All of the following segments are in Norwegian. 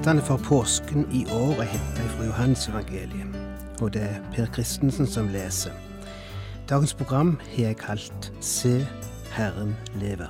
Tekstene for påsken i år er henta fra Johannesevangeliet, og det er Per Christensen som leser. Dagens program har jeg kalt Se, Herren lever.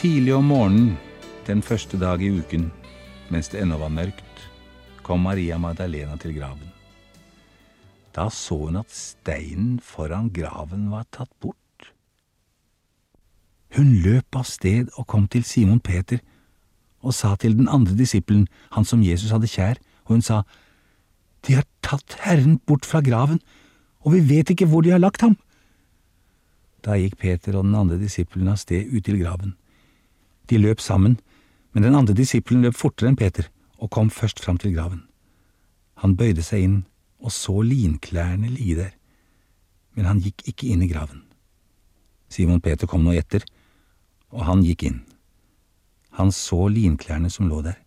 Tidlig om morgenen den første dag i uken, mens det ennå var mørkt, kom Maria Magdalena til graven. Da så hun at steinen foran graven var tatt bort. Hun løp av sted og kom til Simon Peter og sa til den andre disippelen, han som Jesus hadde kjær, og hun sa, De har tatt Herren bort fra graven, og vi vet ikke hvor de har lagt ham. Da gikk Peter og den andre disippelen av sted ut til graven. De løp sammen, men den andre disippelen løp fortere enn Peter og kom først fram til graven. Han bøyde seg inn og så linklærne ligge der, men han gikk ikke inn i graven. Simon Peter kom nå etter, og han gikk inn. Han så linklærne som lå der,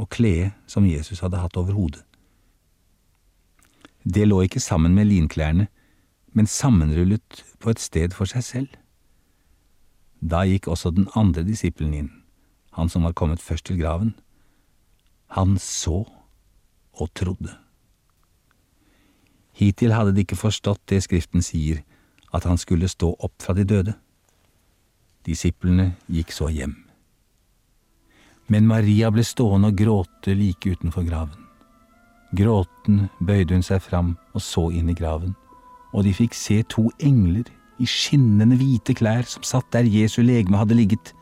og kledet som Jesus hadde hatt over hodet. Det lå ikke sammen med linklærne, men sammenrullet på et sted for seg selv. Da gikk også den andre disippelen inn, han som var kommet først til graven. Han så og trodde. Hittil hadde de ikke forstått det Skriften sier, at han skulle stå opp fra de døde. Disiplene gikk så hjem. Men Maria ble stående og gråte like utenfor graven. Gråten bøyde hun seg fram og så inn i graven, og de fikk se to engler i skinnende hvite klær som satt der Jesu legeme hadde ligget,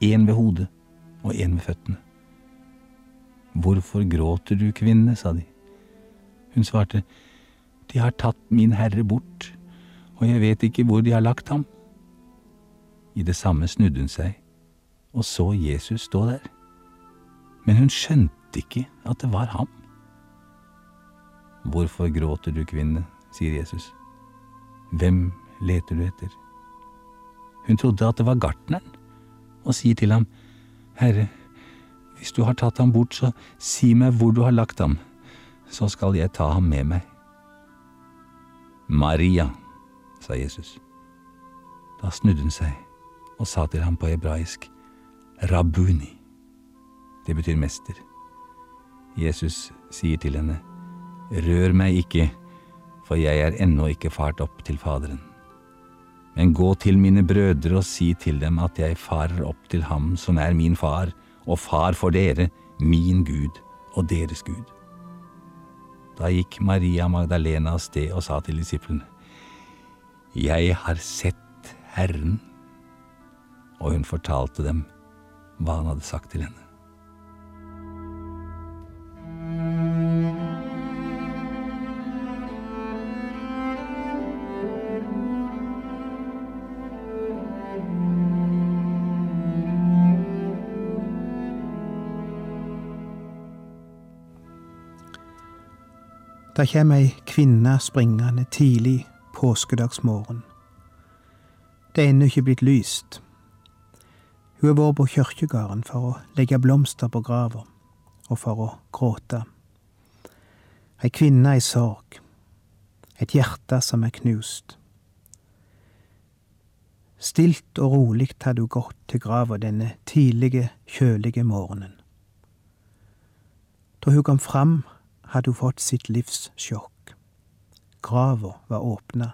én ved hodet og én ved føttene. Hvorfor gråter du, kvinne, sa de. Hun svarte, De har tatt min Herre bort, og jeg vet ikke hvor de har lagt ham. I det samme snudde hun seg og så Jesus stå der, men hun skjønte ikke at det var ham. Hvorfor gråter du, kvinne, sier Jesus. Hvem leter du etter? Hun trodde at det var gartneren, og sier til ham, Herre, hvis du har tatt ham bort, så si meg hvor du har lagt ham, så skal jeg ta ham med meg. Maria, sa Jesus. Da snudde hun seg og sa til ham på hebraisk, Rabuni. Det betyr mester. Jesus sier til henne, Rør meg ikke, for jeg er ennå ikke fart opp til Faderen. Men gå til mine brødre og si til dem at jeg farer opp til ham som er min far, og far for dere, min Gud og deres Gud. Da gikk Maria Magdalena av sted og sa til disiplene, Jeg har sett Herren. Og hun fortalte dem hva han hadde sagt til henne. Da kommer ei kvinne springende tidlig påskedagsmorgen. Det er ennå ikke blitt lyst. Hun har vært på kirkegården for å legge blomster på grava og for å gråte. Ei kvinne i sorg, et hjerte som er knust. Stilt og rolig hadde hun gått til grava denne tidlige, kjølige morgenen. Da hun kom fram, hadde hun fått sitt livs sjokk. Grava var åpna.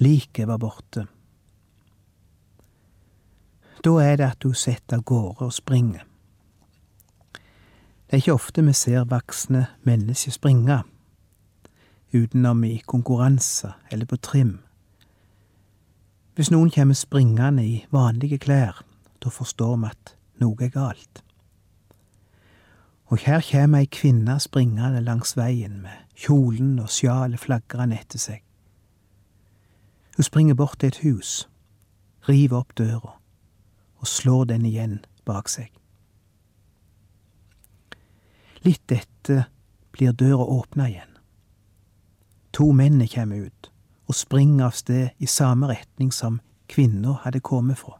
Liket var borte. Da er det at hun setter av gårde og springer. Det er ikke ofte vi ser voksne mennesker springe. utenom i konkurranser eller på trim. Hvis noen kommer springende i vanlige klær, da forstår vi at noe er galt. Og her kjem ei kvinne springende langs veien med kjolen og sjalet flagrende etter seg. Hun springer bort til et hus, river opp døra og slår den igjen bak seg. Litt etter blir døra åpna igjen. To menn kommer ut og springer av sted i samme retning som kvinna hadde kommet fra.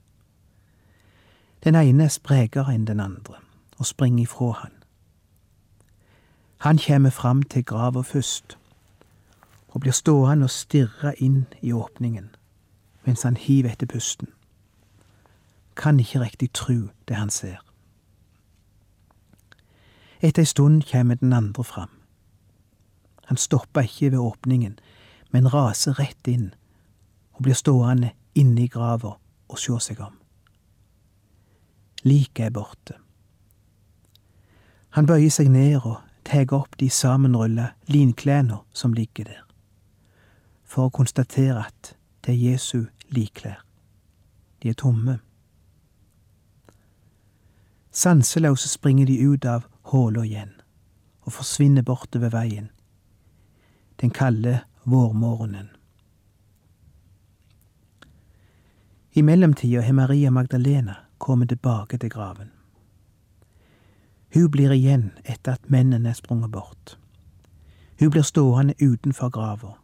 Den ene er sprekere enn den andre og springer ifra han. Han kommer fram til grava først og blir stående og stirre inn i åpningen mens han hiver etter pusten. Kan ikke riktig tru det han ser. Etter ei stund kommer den andre fram. Han stopper ikke ved åpningen, men raser rett inn og blir stående inne i grava og sjå seg om. Liket er borte. Han bøyer seg ned og tar opp de sammenrulla linklærne som ligger der, for å konstatere at det er Jesu likklær. De er tomme. Sanseløse springer de ut av hula igjen og forsvinner bortover veien, den kalde vårmorgenen. I mellomtida har Maria Magdalena kommet tilbake til graven. Hun blir igjen etter at mennene er sprunget bort. Hun blir stående utenfor grava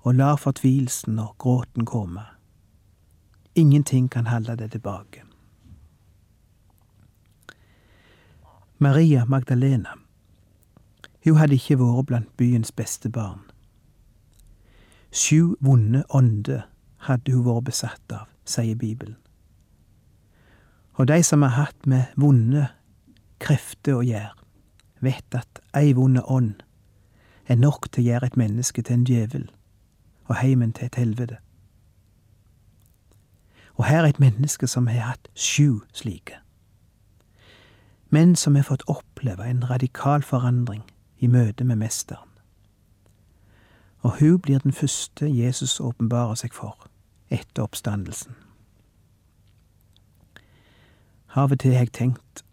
og lar fortvilelsen og gråten komme. Ingenting kan holde det tilbake. Maria Magdalena. Hun hadde ikke vært blant byens beste barn. Sju vonde ånder hadde hun vært besatt av, sier Bibelen. Og de som har hatt med vonde krefter å gjøre, vet at ei vonde ånd er nok til å gjøre et menneske til en djevel og heimen til et helvete. Og her er et menneske som har hatt sju slike. Men som har fått oppleve en radikal forandring i møte med Mesteren. Og hun blir den første Jesus åpenbarer seg for etter oppstandelsen. Av og til har jeg tenkt,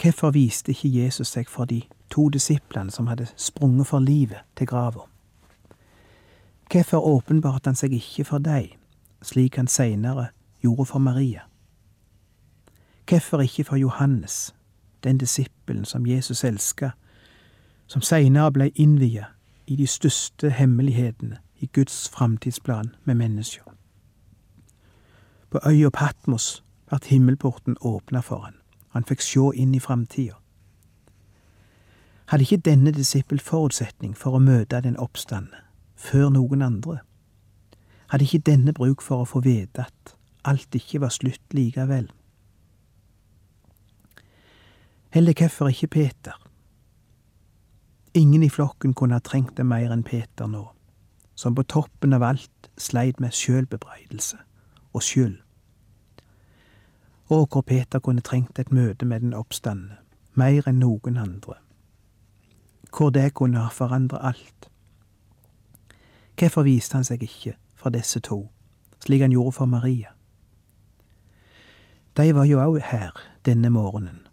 hvorfor viste ikke Jesus seg for de to disiplene som hadde sprunget for livet til grava? Hvorfor åpenbarte han seg ikke for dem, slik han seinere gjorde for Maria? Hvorfor ikke for Johannes, den disippelen som Jesus elska, som seinere ble innvia i de største hemmelighetene i Guds framtidsplan med mennesker? På øya Patmos ble himmelporten åpna for han, han fikk sjå inn i framtida. Hadde ikke denne disippel forutsetning for å møte den oppstande før noen andre. Hadde ikke denne bruk for å få vite at alt ikke var slutt likevel? Heller hvorfor ikke Peter? Ingen i flokken kunne ha trengt det mer enn Peter nå, som på toppen av alt sleit med sjølbebreidelse og skyld. Og hvor Peter kunne trengt et møte med den oppstandende, mer enn noen andre. Hvor det kunne ha forandret alt. Hvorfor viste han seg ikke for disse to, slik han gjorde for Maria? De var jo òg her denne morgenen.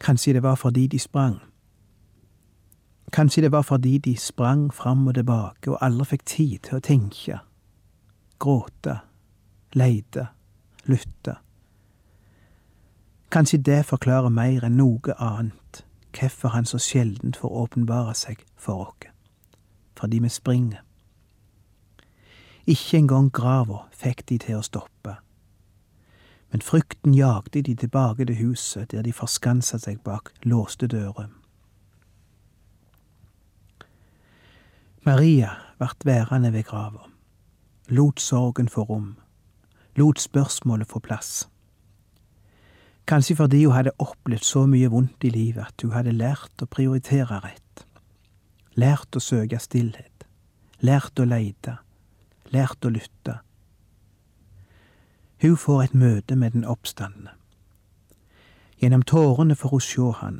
Kanskje det var fordi de sprang. Kanskje det var fordi de sprang fram og tilbake og aldri fikk tid til å tenke, gråte, leite, lytte. Kanskje det forklarer mer enn noe annet hvorfor han så sjeldent får åpenbare seg for oss. Fordi vi springer. Ikke engang grava fikk de til å stoppe. Men frykten jagde de tilbake til huset, der de forskansa seg bak låste dører. Maria vart værende ved grava, lot sorgen få rom, lot spørsmålet få plass. Kanskje fordi hun hadde opplevd så mye vondt i livet at hun hadde lært å prioritere rett. Lært å søke stillhet. Lært å leite. Lært å lytte. Hun får et møte med den oppstandende. Gjennom tårene får hun sjå han.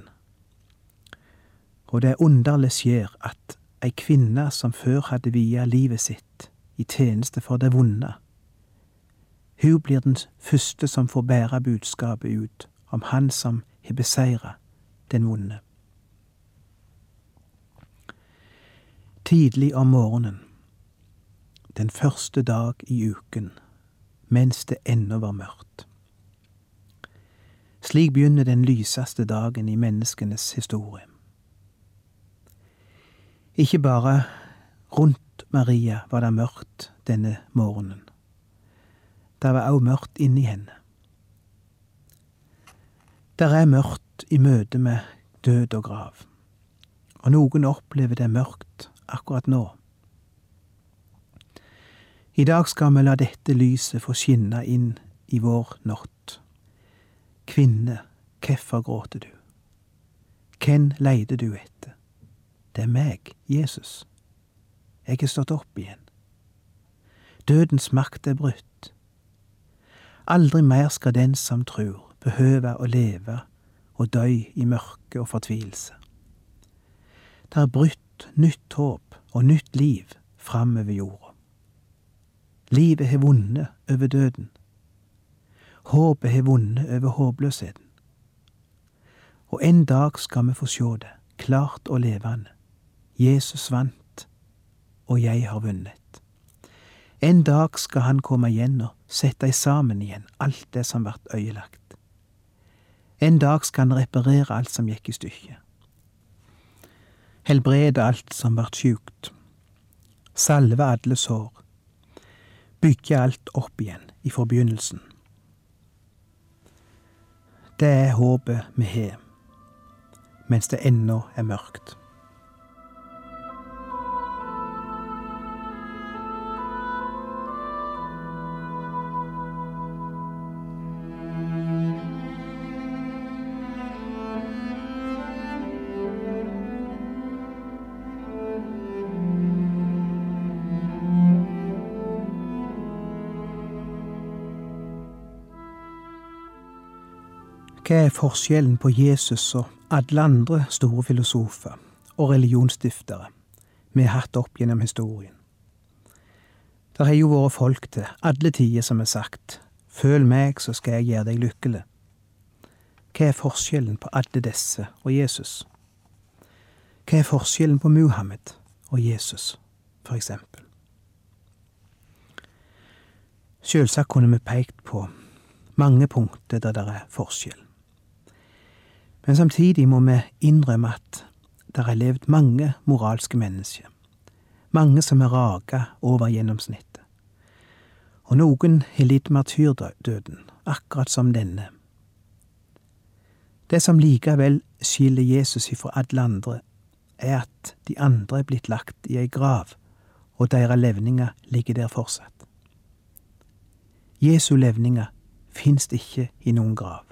Og det underlig skjer at ei kvinne som før hadde via livet sitt i tjeneste for det vonde, hun blir den første som får bære budskapet ut om Han som har beseira den vonde. Tidlig om morgenen, den første dag i uken, mens det ennå var mørkt. Slik begynner den lyseste dagen i menneskenes historie. Ikke bare rundt Maria var det mørkt denne morgenen. Det var òg mørkt inni henne. Der er mørkt i møte med død og grav, og noen opplever det mørkt akkurat nå. I dag skal vi la dette lyset få skinne inn i vår natt. Kvinne, hvorfor gråter du? Hvem leide du etter? Det er meg, Jesus. Jeg er stått opp igjen. Dødens makt er brutt. Aldri mer skal den som tror, behøve å leve og dø i mørke og fortvilelse. Det er brutt nytt håp og nytt liv framover jorda. Livet har vunnet over døden. Håpet har vunnet over håpløsheten. Og en dag skal vi få sjå det, klart og levende. Jesus vant, og jeg har vunnet. En dag skal han komme igjen og sette sammen igjen alt det som vart øyelagt. En dag skal han reparere alt som gikk i stykker. Helbrede alt som vart sjukt. Salve alle sår. Bygge alt opp igjen i forbegynnelsen. Det er håpet vi har, mens det ennå er mørkt. Hva er forskjellen på Jesus og alle andre store filosofer og religionsstiftere vi har hatt opp gjennom historien? Det har jo vært folk til alle tider som har sagt Føl meg, så skal jeg gjøre deg lykkelig. Hva er forskjellen på alle disse og Jesus? Hva er forskjellen på Muhammed og Jesus, for eksempel? Selvsagt kunne vi pekt på mange punkter der det er forskjell. Men samtidig må vi innrømme at det er levd mange moralske mennesker. Mange som er raga over gjennomsnittet. Og noen har lidd martyrdøden, akkurat som denne. Det som likevel skiller Jesus ifra alle andre, er at de andre er blitt lagt i ei grav, og deres levninger ligger der fortsatt. Jesu levninger fins ikke i noen grav.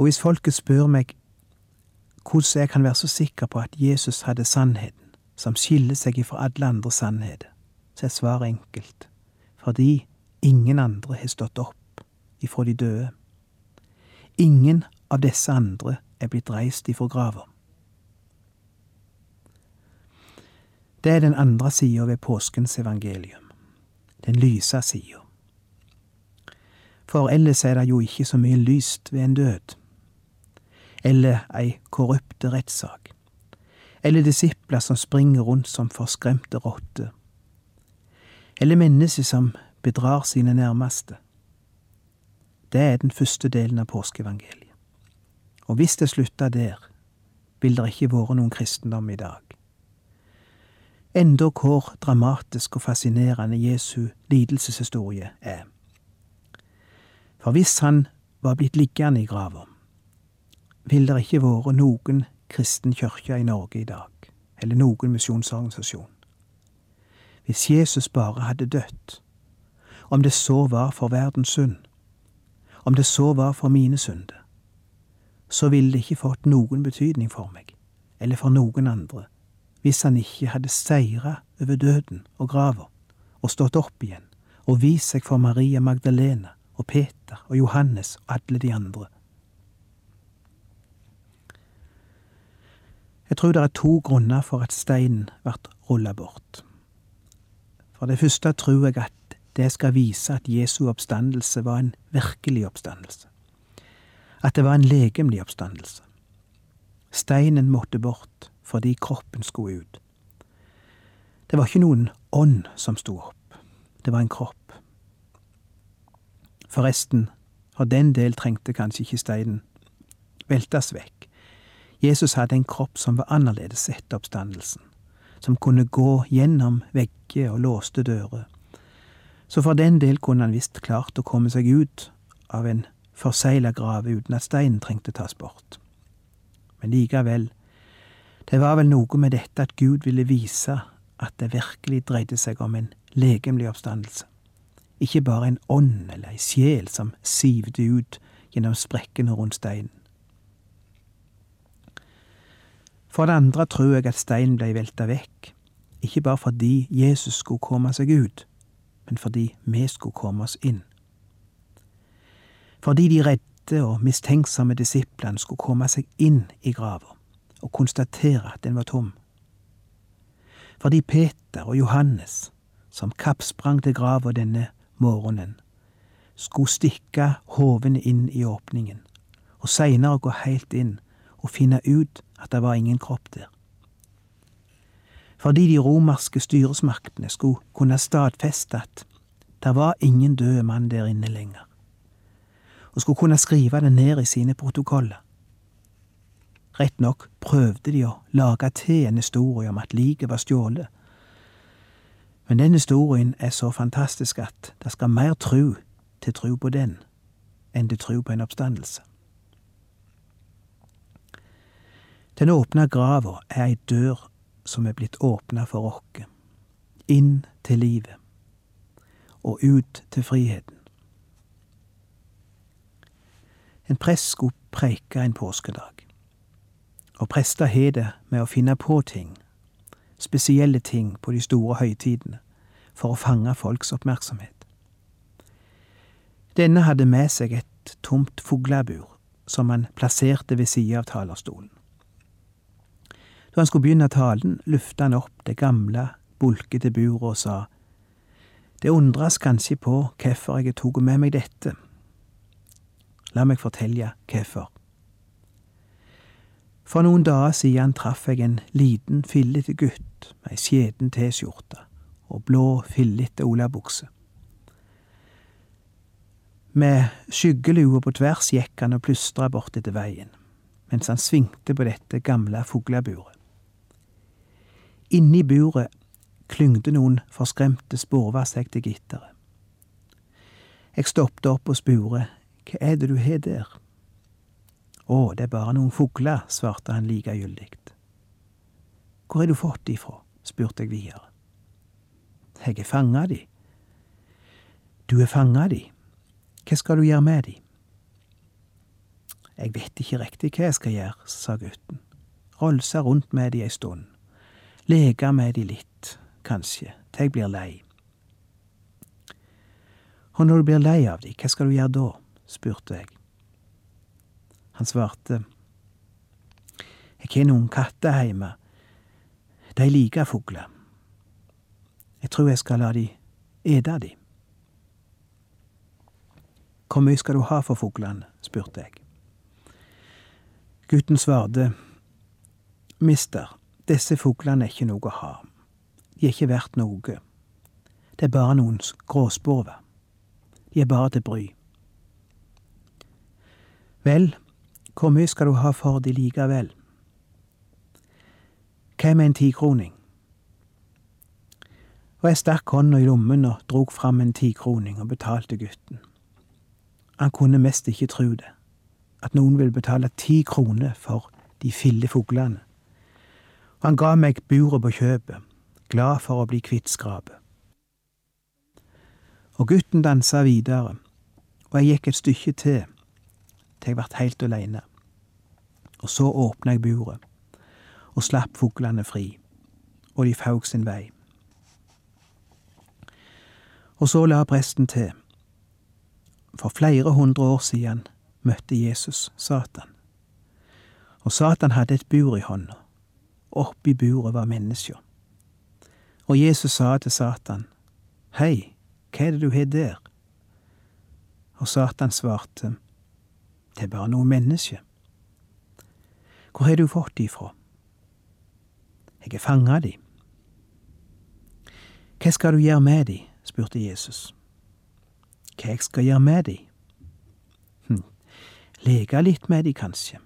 Og hvis folket spør meg hvordan jeg kan være så sikker på at Jesus hadde sannheten, som skiller seg ifra alle andre sannheter, så er svaret enkelt. Fordi ingen andre har stått opp ifra de døde. Ingen av disse andre er blitt reist ifra grava. Det er den andre sida ved påskens evangelium, den lyse sida. For ellers er det jo ikke så mye lyst ved en død eller ei korrupte rettssak, eller disipler som springer rundt som forskremte rotter, eller mennesker som bedrar sine nærmeste. Det er den første delen av påskeevangeliet. Og hvis det slutta der, vil det ikke vært noen kristendom i dag. Enda hvor dramatisk og fascinerende Jesu lidelseshistorie er. For hvis han var blitt liggende i grava, vil det ikke vært noen kristen kirke i Norge i dag, eller noen misjonsorganisasjon. Hvis Jesus bare hadde dødd, om det så var for verdens synd, om det så var for mine synder, så ville det ikke fått noen betydning for meg, eller for noen andre, hvis han ikke hadde seira over døden og grava, og stått opp igjen, og vist seg for Maria Magdalena og Peter og Johannes og alle de andre Jeg tror det er to grunner for at steinen blir rulla bort. For det første tror jeg at det skal vise at Jesu oppstandelse var en virkelig oppstandelse. At det var en legemlig oppstandelse. Steinen måtte bort fordi kroppen skulle ut. Det var ikke noen ånd som sto opp, det var en kropp. Forresten, for den del trengte kanskje ikke steinen veltes vekk. Jesus hadde en kropp som var annerledes etter oppstandelsen, som kunne gå gjennom vegger og låste dører. Så for den del kunne han visst klart å komme seg ut av en forsegla grav uten at steinen trengte tas bort. Men likevel, det var vel noe med dette at Gud ville vise at det virkelig dreide seg om en legemlig oppstandelse. Ikke bare en ånd eller ei sjel som sivde ut gjennom sprekkene rundt steinen. For det andre tror jeg at steinen blei velta vekk, ikke bare fordi Jesus skulle komme seg ut, men fordi vi skulle komme oss inn. Fordi de redde og mistenksomme disiplene skulle komme seg inn i grava og konstatere at den var tom. Fordi Peter og Johannes, som kappsprang til grava denne morgenen, skulle stikke hovene inn i åpningen, og seinere gå heilt inn og finne ut at det var ingen kropp der. Fordi de romerske styresmaktene skulle kunne stadfeste at det var ingen død mann der inne lenger, og skulle kunne skrive det ned i sine protokoller. Rett nok prøvde de å lage til en historie om at liket var stjålet, men den historien er så fantastisk at det skal mer tru til tru på den enn til tru på en oppstandelse. Den åpna grava er ei dør som er blitt åpna for oss, inn til livet og ut til friheten. En prest skulle preike en påskedag, og prester har det med å finne på ting, spesielle ting på de store høytidene, for å fange folks oppmerksomhet. Denne hadde med seg et tomt fuglebur som han plasserte ved sida av talerstolen. Da han skulle begynne talen, løfta han opp det gamle, bulkete buret og sa, Det undres kanskje på hvorfor jeg tok med meg dette. La meg fortelle hvorfor. For noen dager siden traff jeg en liten, fillete gutt med ei skjeden T-skjorte og blå, fillete olabukse. Med skyggelua på tvers gikk han og plystra bortetter veien, mens han svingte på dette gamle fugleburet. Inni buret klyngde noen forskremte sporver seg til gitteret. Jeg stoppet opp og spurte hva er det du har der? Å, det er bare noen fugler, svarte han likegyldig. Hvor har du fått de fra? spurte jeg videre. Jeg har fanga de. Du har fanga de. Hva skal du gjøre med de? Jeg vet ikke riktig hva jeg skal gjøre, sa gutten. Rolsa rundt med de ei stund. Leke med de litt, kanskje, til jeg blir lei. Og når du blir lei av de, hva skal du gjøre da? spurte jeg. Han svarte, Jeg har noen katter hjemme. De liker fugler. Jeg tror jeg skal la de ete de. Hvor mye skal du ha for fuglene? spurte jeg. Gutten svarte, Mister, disse fuglene er ikke noe å ha. De er ikke verdt noe. Det er bare noen gråspurver. De er bare til bry. Vel, hvor mye skal du ha for de likevel? Hva med en tikroning? Og jeg stakk hånda i lommen og drog fram en tikroning og betalte gutten. Han kunne mest ikke tru det, at noen ville betale ti kroner for de fille fuglene han ga meg buret på kjøpet, glad for å bli kvitt skrapet. Og gutten dansa videre, og jeg gikk et stykke til, til jeg vart heilt aleine. Og så åpna jeg buret, og slapp fuglene fri, og de faug sin vei. Og så la presten til. For flere hundre år siden møtte Jesus Satan. Og Satan hadde et bur i hånda Oppi buret var mennesker. Og Jesus sa til Satan, Hei, hva er det du har der? Og Satan svarte, Det er bare noen menneske. Hvor har du fått de fra? Jeg har fanga de. Hva skal du gjøre med de? spurte Jesus. Hva jeg skal gjøre med de? Hm, leke litt med de, kanskje.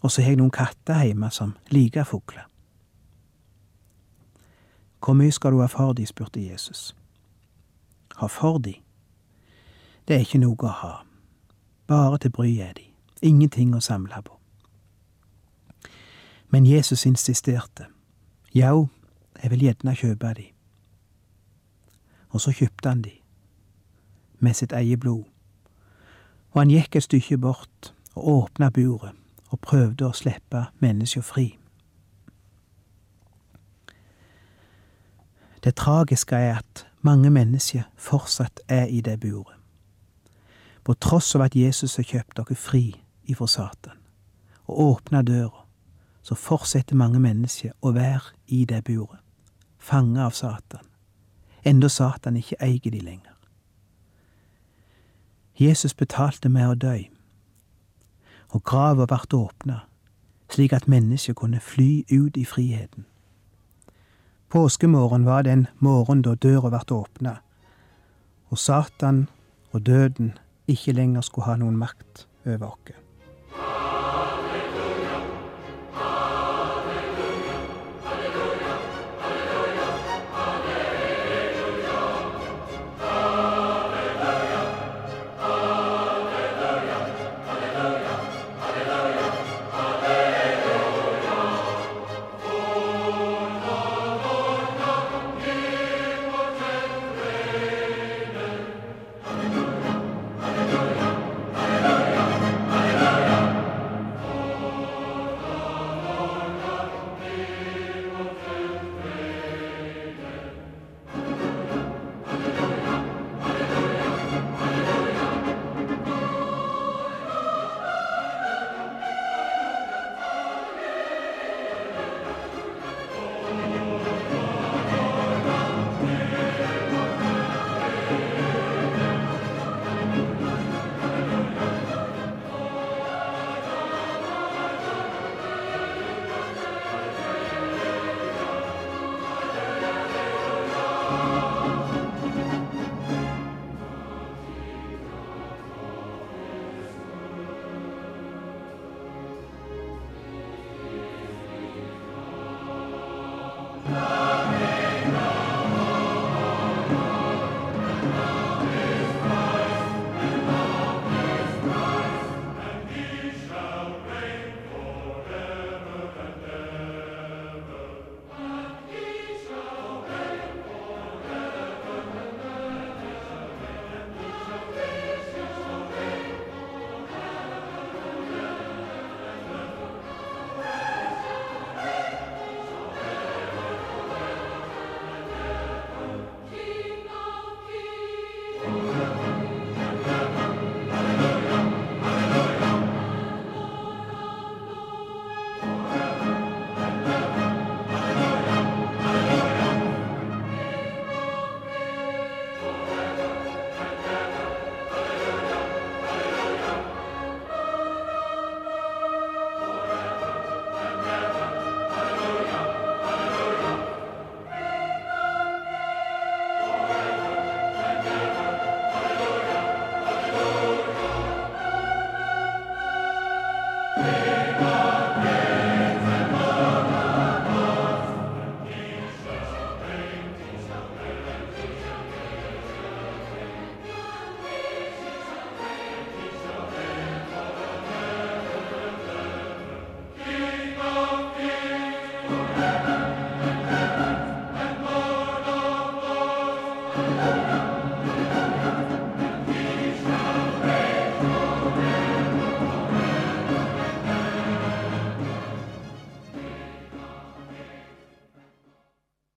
Og så har jeg noen katter hjemme som liker fugler. Hvor mye skal du ha for de? spurte Jesus. Ha for de? Det er ikke noe å ha. Bare til bry er de. Ingenting å samle på. Men Jesus insisterte. Jau, jeg vil gjerne kjøpe de. Og så kjøpte han de, med sitt eget blod. Og han gikk et stykke bort og åpna buret og prøvde å slippe mennesker fri. Det tragiske er at mange mennesker fortsatt er i det buret. På tross av at Jesus har kjøpt dere fri ifra Satan og åpna døra, så fortsetter mange mennesker å være i det buret, fanget av Satan, enda Satan ikke eier de lenger. Jesus betalte med å dø, og grava vart åpna, slik at mennesket kunne fly ut i friheten. Påskemorgen var den morgen da døra vart åpna, og Satan og døden ikke lenger skulle ha noen makt over oss.